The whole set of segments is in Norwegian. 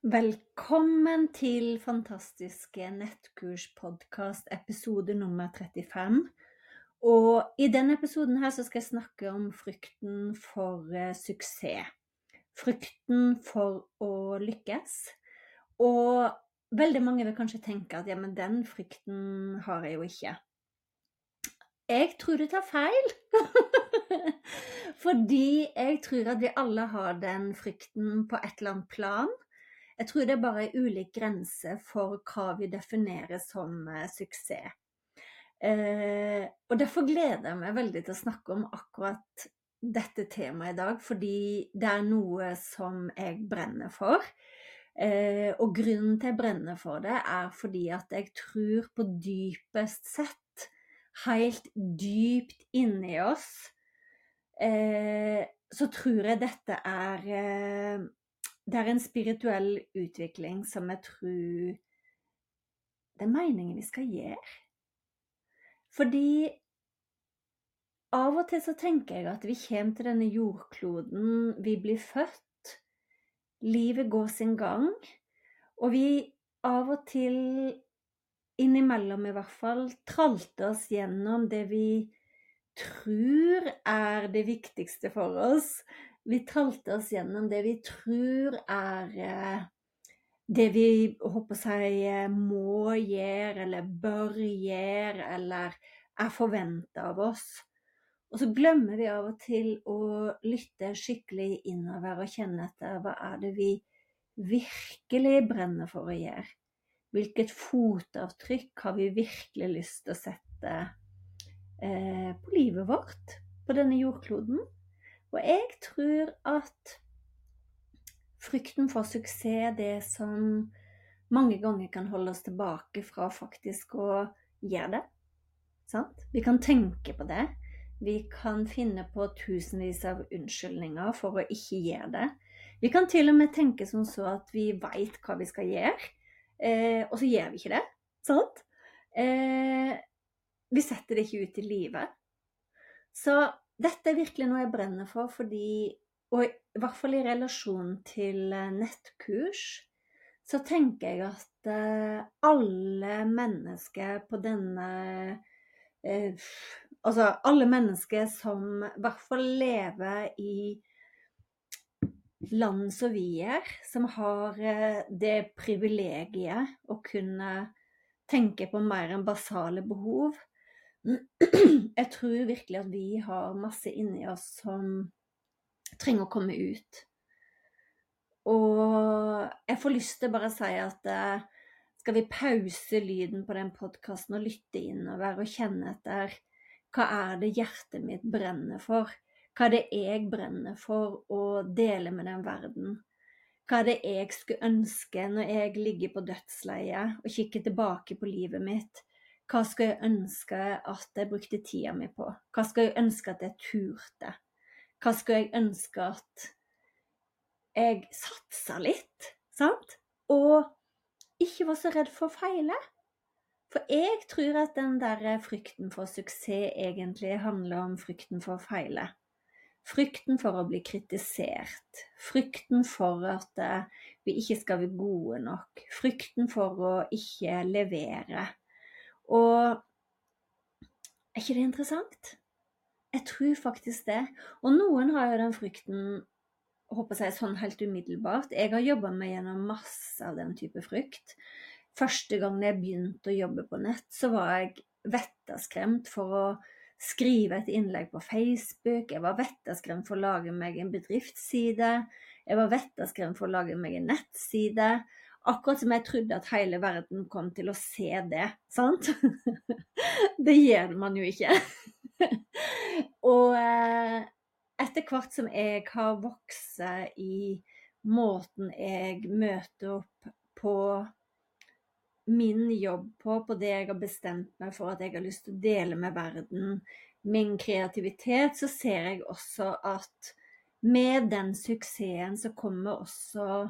Velkommen til fantastiske nettkurspodkast episode nummer 35. Og i denne episoden her så skal jeg snakke om frykten for uh, suksess. Frykten for å lykkes. Og veldig mange vil kanskje tenke at ja, men den frykten har jeg jo ikke. Jeg tror du tar feil. Fordi jeg tror at vi alle har den frykten på et eller annet plan. Jeg tror det er bare ulik grense for hva vi definerer som eh, suksess. Eh, og derfor gleder jeg meg veldig til å snakke om akkurat dette temaet i dag, fordi det er noe som jeg brenner for. Eh, og grunnen til jeg brenner for det, er fordi at jeg tror på dypest sett, helt dypt inni oss, eh, så tror jeg dette er eh, det er en spirituell utvikling som jeg tror det er meningen vi skal gjøre. Fordi av og til så tenker jeg at vi kommer til denne jordkloden, vi blir født, livet går sin gang, og vi av og til, innimellom i hvert fall, tralter oss gjennom det vi tror er det viktigste for oss, vi talte oss gjennom det vi tror er eh, det vi håper seg eh, må gjøre, eller bør gjøre, eller er forventa av oss. Og så glemmer vi av og til å lytte skikkelig innover og kjenne etter hva er det vi virkelig brenner for å gjøre. Hvilket fotavtrykk har vi virkelig lyst til å sette eh, på livet vårt på denne jordkloden? Og jeg tror at frykten for suksess er det som mange ganger kan holde oss tilbake fra faktisk å gjøre det. Sant? Vi kan tenke på det. Vi kan finne på tusenvis av unnskyldninger for å ikke gjøre det. Vi kan til og med tenke som så at vi veit hva vi skal gjøre, eh, og så gjør vi ikke det. Sant? Eh, vi setter det ikke ut i livet. Så dette er virkelig noe jeg brenner for, fordi Og i hvert fall i relasjon til eh, nettkurs, så tenker jeg at eh, alle mennesker på denne eh, Altså alle mennesker som i hvert fall lever i land som vi er, som har eh, det privilegiet å kunne tenke på mer enn basale behov, jeg tror virkelig at vi har masse inni oss som trenger å komme ut. Og jeg får lyst til bare å si at eh, skal vi pause lyden på den podkasten og lytte innover og kjenne etter hva er det hjertet mitt brenner for? Hva er det jeg brenner for å dele med den verden? Hva er det jeg skulle ønske når jeg ligger på dødsleiet og kikker tilbake på livet mitt? Hva skal jeg ønske at jeg brukte tida mi på? Hva skal jeg ønske at jeg turte? Hva skal jeg ønske at jeg satsa litt, sant? Og ikke var så redd for å feile. For jeg tror at den der frykten for suksess egentlig handler om frykten for å feile. Frykten for å bli kritisert. Frykten for at vi ikke skal være gode nok. Frykten for å ikke levere. Og er ikke det interessant? Jeg tror faktisk det. Og noen har jo den frykten håper jeg sånn helt umiddelbart. Jeg har jobba meg gjennom masse av den type frykt. Første gang jeg begynte å jobbe på nett, så var jeg vettaskremt for å skrive et innlegg på Facebook. Jeg var vettaskremt for å lage meg en bedriftsside. Jeg var vettaskremt for å lage meg en nettside. Akkurat som jeg trodde at hele verden kom til å se det. Sant? det gjør man jo ikke. og eh, etter hvert som jeg har vokst i måten jeg møter opp på min jobb på, på det jeg har bestemt meg for at jeg har lyst til å dele med verden, min kreativitet, så ser jeg også at med den suksessen så kommer også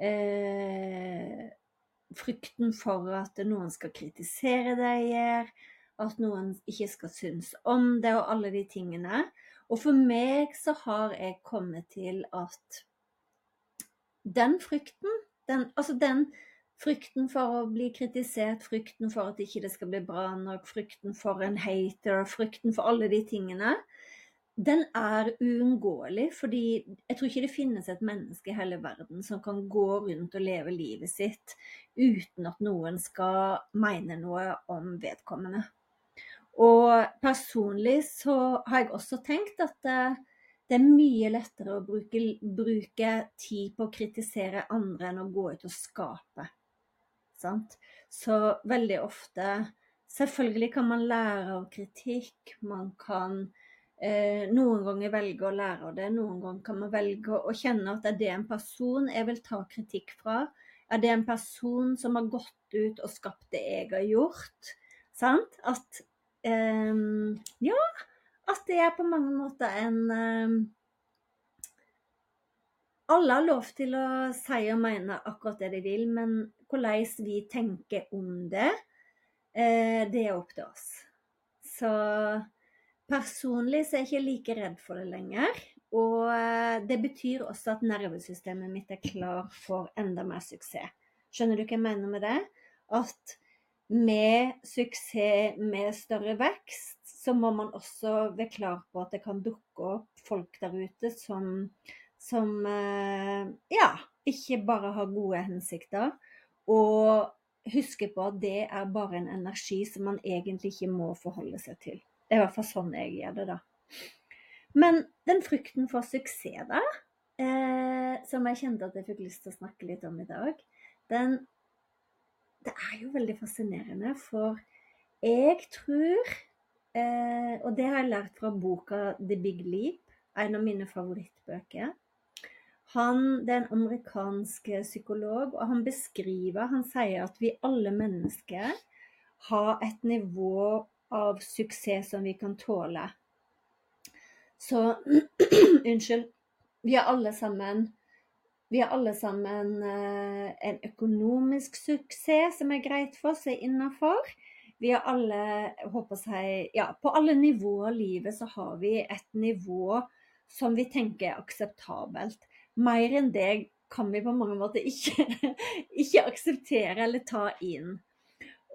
eh, frykten for at noen skal kritisere det jeg gjør, at noen ikke skal synes om det, og alle de tingene. Og for meg så har jeg kommet til at den frykten, den, altså den frykten for å bli kritisert, frykten for at ikke det skal bli bra nok, frykten for en hater, frykten for alle de tingene, den er uunngåelig. Fordi jeg tror ikke det finnes et menneske i hele verden som kan gå rundt og leve livet sitt uten at noen skal mene noe om vedkommende. Og personlig så har jeg også tenkt at det, det er mye lettere å bruke, bruke, tid på å kritisere andre enn å gå ut og skape. Sant? Så veldig ofte Selvfølgelig kan man lære av kritikk. Man kan eh, noen ganger velge å lære det. Noen ganger kan man velge å kjenne at er det en person jeg vil ta kritikk fra? Er det en person som har gått ut og skapt det jeg har gjort? Sant? At eh, ja, at det er på mange måter en eh, Alle har lov til å si og mene akkurat det de vil, men hvordan vi tenker om det, uh, det er opp til oss. Så personlig så er jeg ikke like redd for det lenger. Og uh, det betyr også at nervesystemet mitt er klar for enda mer suksess. Skjønner du hva jeg mener med det? At med suksess med større vekst, så må man også være klar på at det kan dukke opp folk der ute som, som eh, ja, ikke bare har gode hensikter. Og huske på at det er bare en energi som man egentlig ikke må forholde seg til. Det er i hvert fall sånn jeg gjør det, da. Men den frykten for suksess, da, eh, som jeg kjente at jeg fikk lyst til å snakke litt om i dag, den det er jo veldig fascinerende, for jeg tror eh, Og det har jeg lært fra boka 'The Big Leap', en av mine favorittbøker. Han, det er en amerikansk psykolog, og han beskriver Han sier at vi alle mennesker har et nivå av suksess som vi kan tåle. Så Unnskyld. Vi er alle sammen vi har alle sammen eh, en økonomisk suksess som er greit for oss, er innafor. Vi har alle, håper jeg, ja, på alle nivåer i livet så har vi et nivå som vi tenker er akseptabelt. Mer enn det kan vi på mange måter ikke, ikke akseptere eller ta inn.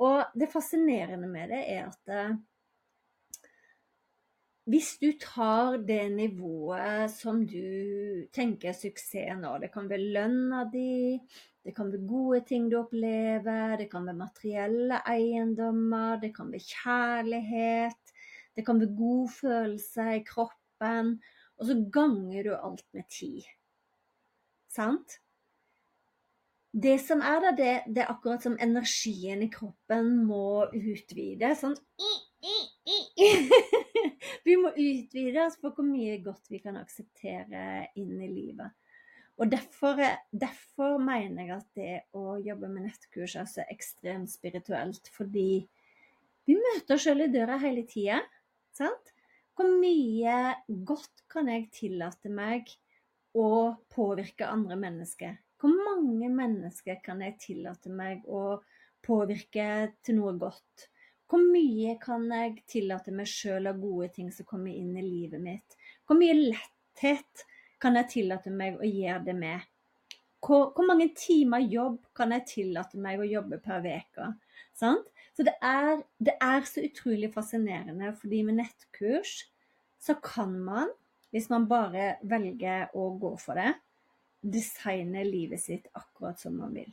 Og det fascinerende med det er at eh, hvis du tar det nivået som du tenker er suksess nå, det kan være lønna di, det kan være gode ting du opplever, det kan være materielle eiendommer, det kan være kjærlighet, det kan være god følelse i kroppen, og så ganger du alt med ti. Sant? Det som er da, det, det er akkurat som energien i kroppen må utvide. Sånn Vi må utvide oss på hvor mye godt vi kan akseptere inn i livet. Og derfor, derfor mener jeg at det å jobbe med nettkurs er så ekstremt spirituelt. Fordi vi møter oss sjøl i døra hele tida. Hvor mye godt kan jeg tillate meg å påvirke andre mennesker? Mange mennesker kan jeg tillate meg å påvirke til noe godt? Hvor mye kan jeg tillate meg sjøl av gode ting som kommer inn i livet mitt? Hvor mye letthet kan jeg tillate meg å gjøre det med? Hvor, hvor mange timer jobb kan jeg tillate meg å jobbe per uke? Så det er, det er så utrolig fascinerende, fordi med nettkurs så kan man, hvis man bare velger å gå for det, designe livet sitt akkurat som man vil.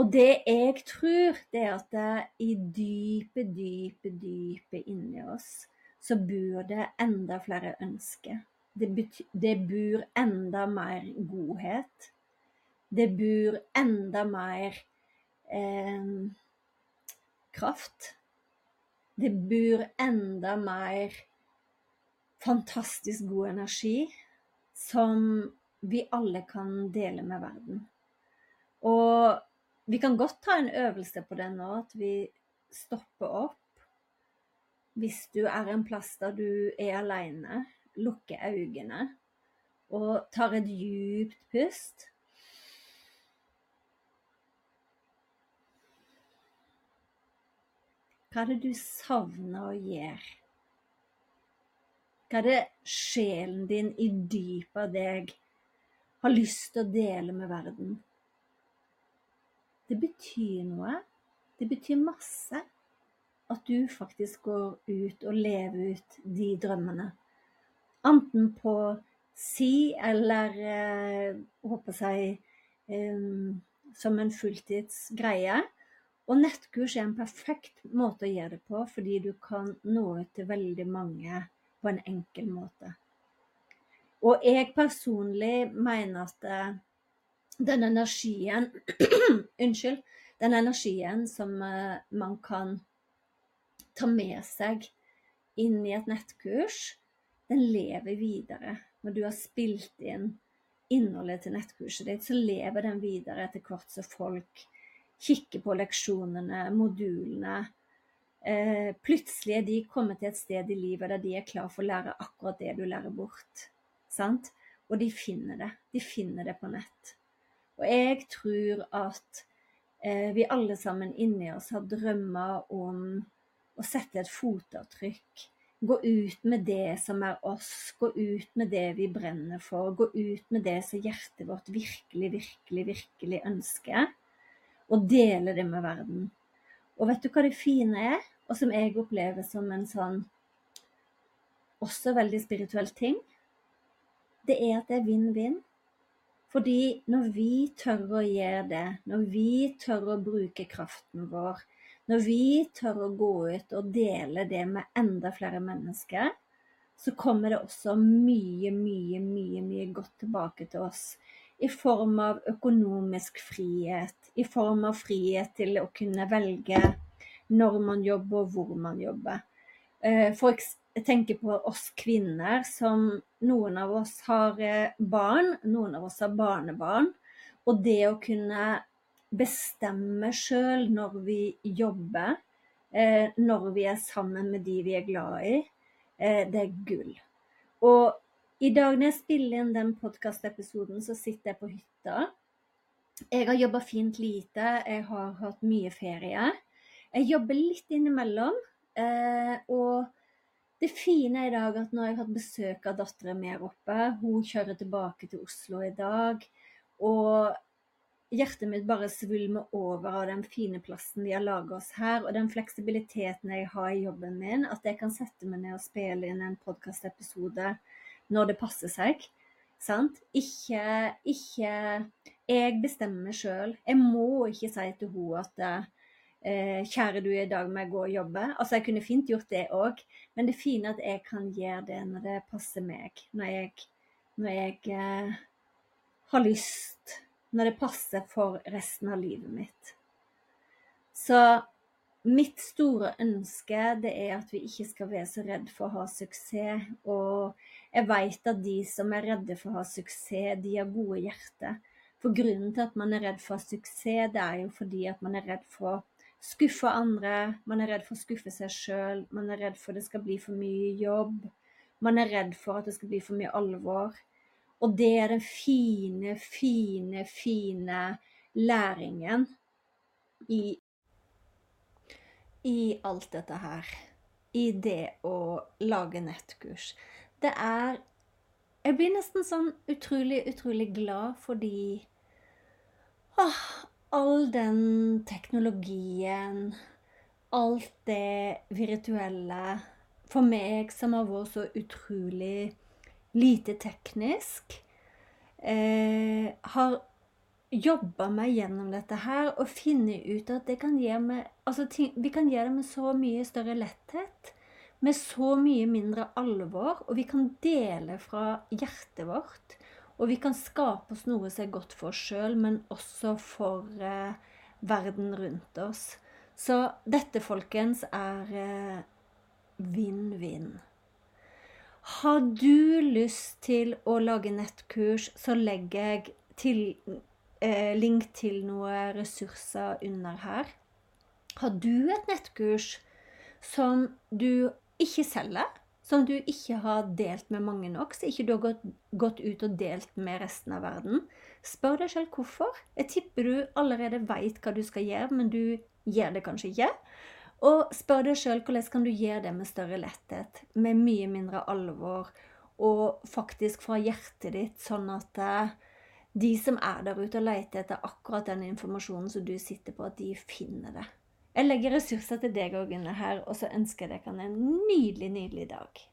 Og det jeg tror, det er at det i dype, dype, dype inni oss så bor det enda flere ønsker. Det, det bor enda mer godhet. Det bor enda mer eh, kraft. Det bor enda mer fantastisk god energi som vi alle kan dele med verden. Og vi kan godt ta en øvelse på det nå, at vi stopper opp. Hvis du er en plass der du er alene, lukker øynene og tar et djupt pust. Hva er det du savner å gjøre? Hva er det sjelen din i dypet av deg har lyst til å dele med verden? Det betyr noe. Det betyr masse at du faktisk går ut og lever ut de drømmene. Enten på si eller eh, håper jeg eh, som en fulltidsgreie. Og nettkurs er en perfekt måte å gjøre det på, fordi du kan nå ut til veldig mange på en enkel måte. Og jeg personlig mener at eh, den energien Unnskyld. Den energien som uh, man kan ta med seg inn i et nettkurs, den lever videre. Når du har spilt inn innholdet til nettkurset ditt, så lever den videre etter hvert som folk kikker på leksjonene, modulene. Eh, plutselig er de kommet til et sted i livet der de er klar for å lære akkurat det du lærer bort. Sant? Og de finner det. De finner det på nett. Og jeg tror at eh, vi alle sammen inni oss har drømmer om å sette et fotavtrykk. Gå ut med det som er oss, gå ut med det vi brenner for. Gå ut med det som hjertet vårt virkelig, virkelig, virkelig ønsker. Og dele det med verden. Og vet du hva det fine er, og som jeg opplever som en sånn også veldig spirituell ting? Det er at det er vinn-vinn. Fordi når vi tør å gjøre det, når vi tør å bruke kraften vår, når vi tør å gå ut og dele det med enda flere mennesker, så kommer det også mye, mye, mye, mye godt tilbake til oss. I form av økonomisk frihet, i form av frihet til å kunne velge når man jobber og hvor man jobber. Eh, for, jeg tenker på oss kvinner som noen av oss har eh, barn, noen av oss har barnebarn. Og det å kunne bestemme sjøl når vi jobber, eh, når vi er sammen med de vi er glad i, det er gull. Og i dag når jeg spiller inn den podkastepisoden, så sitter jeg på hytta. Jeg har jobba fint lite, jeg har hatt mye ferie. Jeg jobber litt innimellom. og det fine er i dag at nå har jeg hatt besøk av dattera mi her oppe. Hun kjører tilbake til Oslo i dag. Og hjertet mitt bare svulmer over av den fine plassen vi har laga oss her, og den fleksibiliteten jeg har i jobben min, at jeg kan sette meg ned og spille inn en podkastepisode når det passer seg. Sant? Ikke, ikke Jeg bestemmer sjøl. Jeg må ikke si til henne at eh, 'Kjære, du, i dag må jeg gå og jobbe'. Altså, jeg kunne fint gjort det òg, men det fine fint at jeg kan gjøre det når det passer meg. Når jeg, når jeg eh, har lyst. Når det passer for resten av livet mitt. Så mitt store ønske det er at vi ikke skal være så redd for å ha suksess. Og jeg vet at de som er redde for å ha suksess, de har gode hjerter. For grunnen til at man er redd for suksess, det er jo fordi at man er redd for skuffe andre, man er redd for å skuffe seg sjøl, man er redd for det skal bli for mye jobb, man er redd for at det skal bli for mye alvor. Og det er den fine, fine, fine læringen i, i alt dette her. i det å lage nettkurs. Det er Jeg blir nesten sånn utrolig, utrolig glad fordi åh, all den teknologien, alt det virtuelle For meg som har vært så utrolig lite teknisk, eh, har jobba meg gjennom dette her og funnet ut at det kan gi meg, altså, vi kan gjøre det med så mye større letthet. Med så mye mindre alvor. Og vi kan dele fra hjertet vårt. Og vi kan skape oss noe som er godt for oss sjøl, men også for eh, verden rundt oss. Så dette, folkens, er vinn-vinn. Eh, Har du lyst til å lage nettkurs, så legger jeg til, eh, link til noen ressurser under her. Har du et nettkurs som du ikke selger, som du ikke har delt med mange nok, så ikke du har gått, gått ut og delt med resten av verden, spør deg selv hvorfor. Jeg tipper du allerede veit hva du skal gjøre, men du gjør det kanskje ikke. Og spør deg sjøl hvordan kan du gjøre det med større letthet, med mye mindre alvor, og faktisk fra hjertet ditt, sånn at eh, de som er der ute og leter etter akkurat den informasjonen som du sitter på, at de finner det. Jeg legger ressurser til deg òg inne her, og så ønsker jeg dere en nydelig, nydelig dag.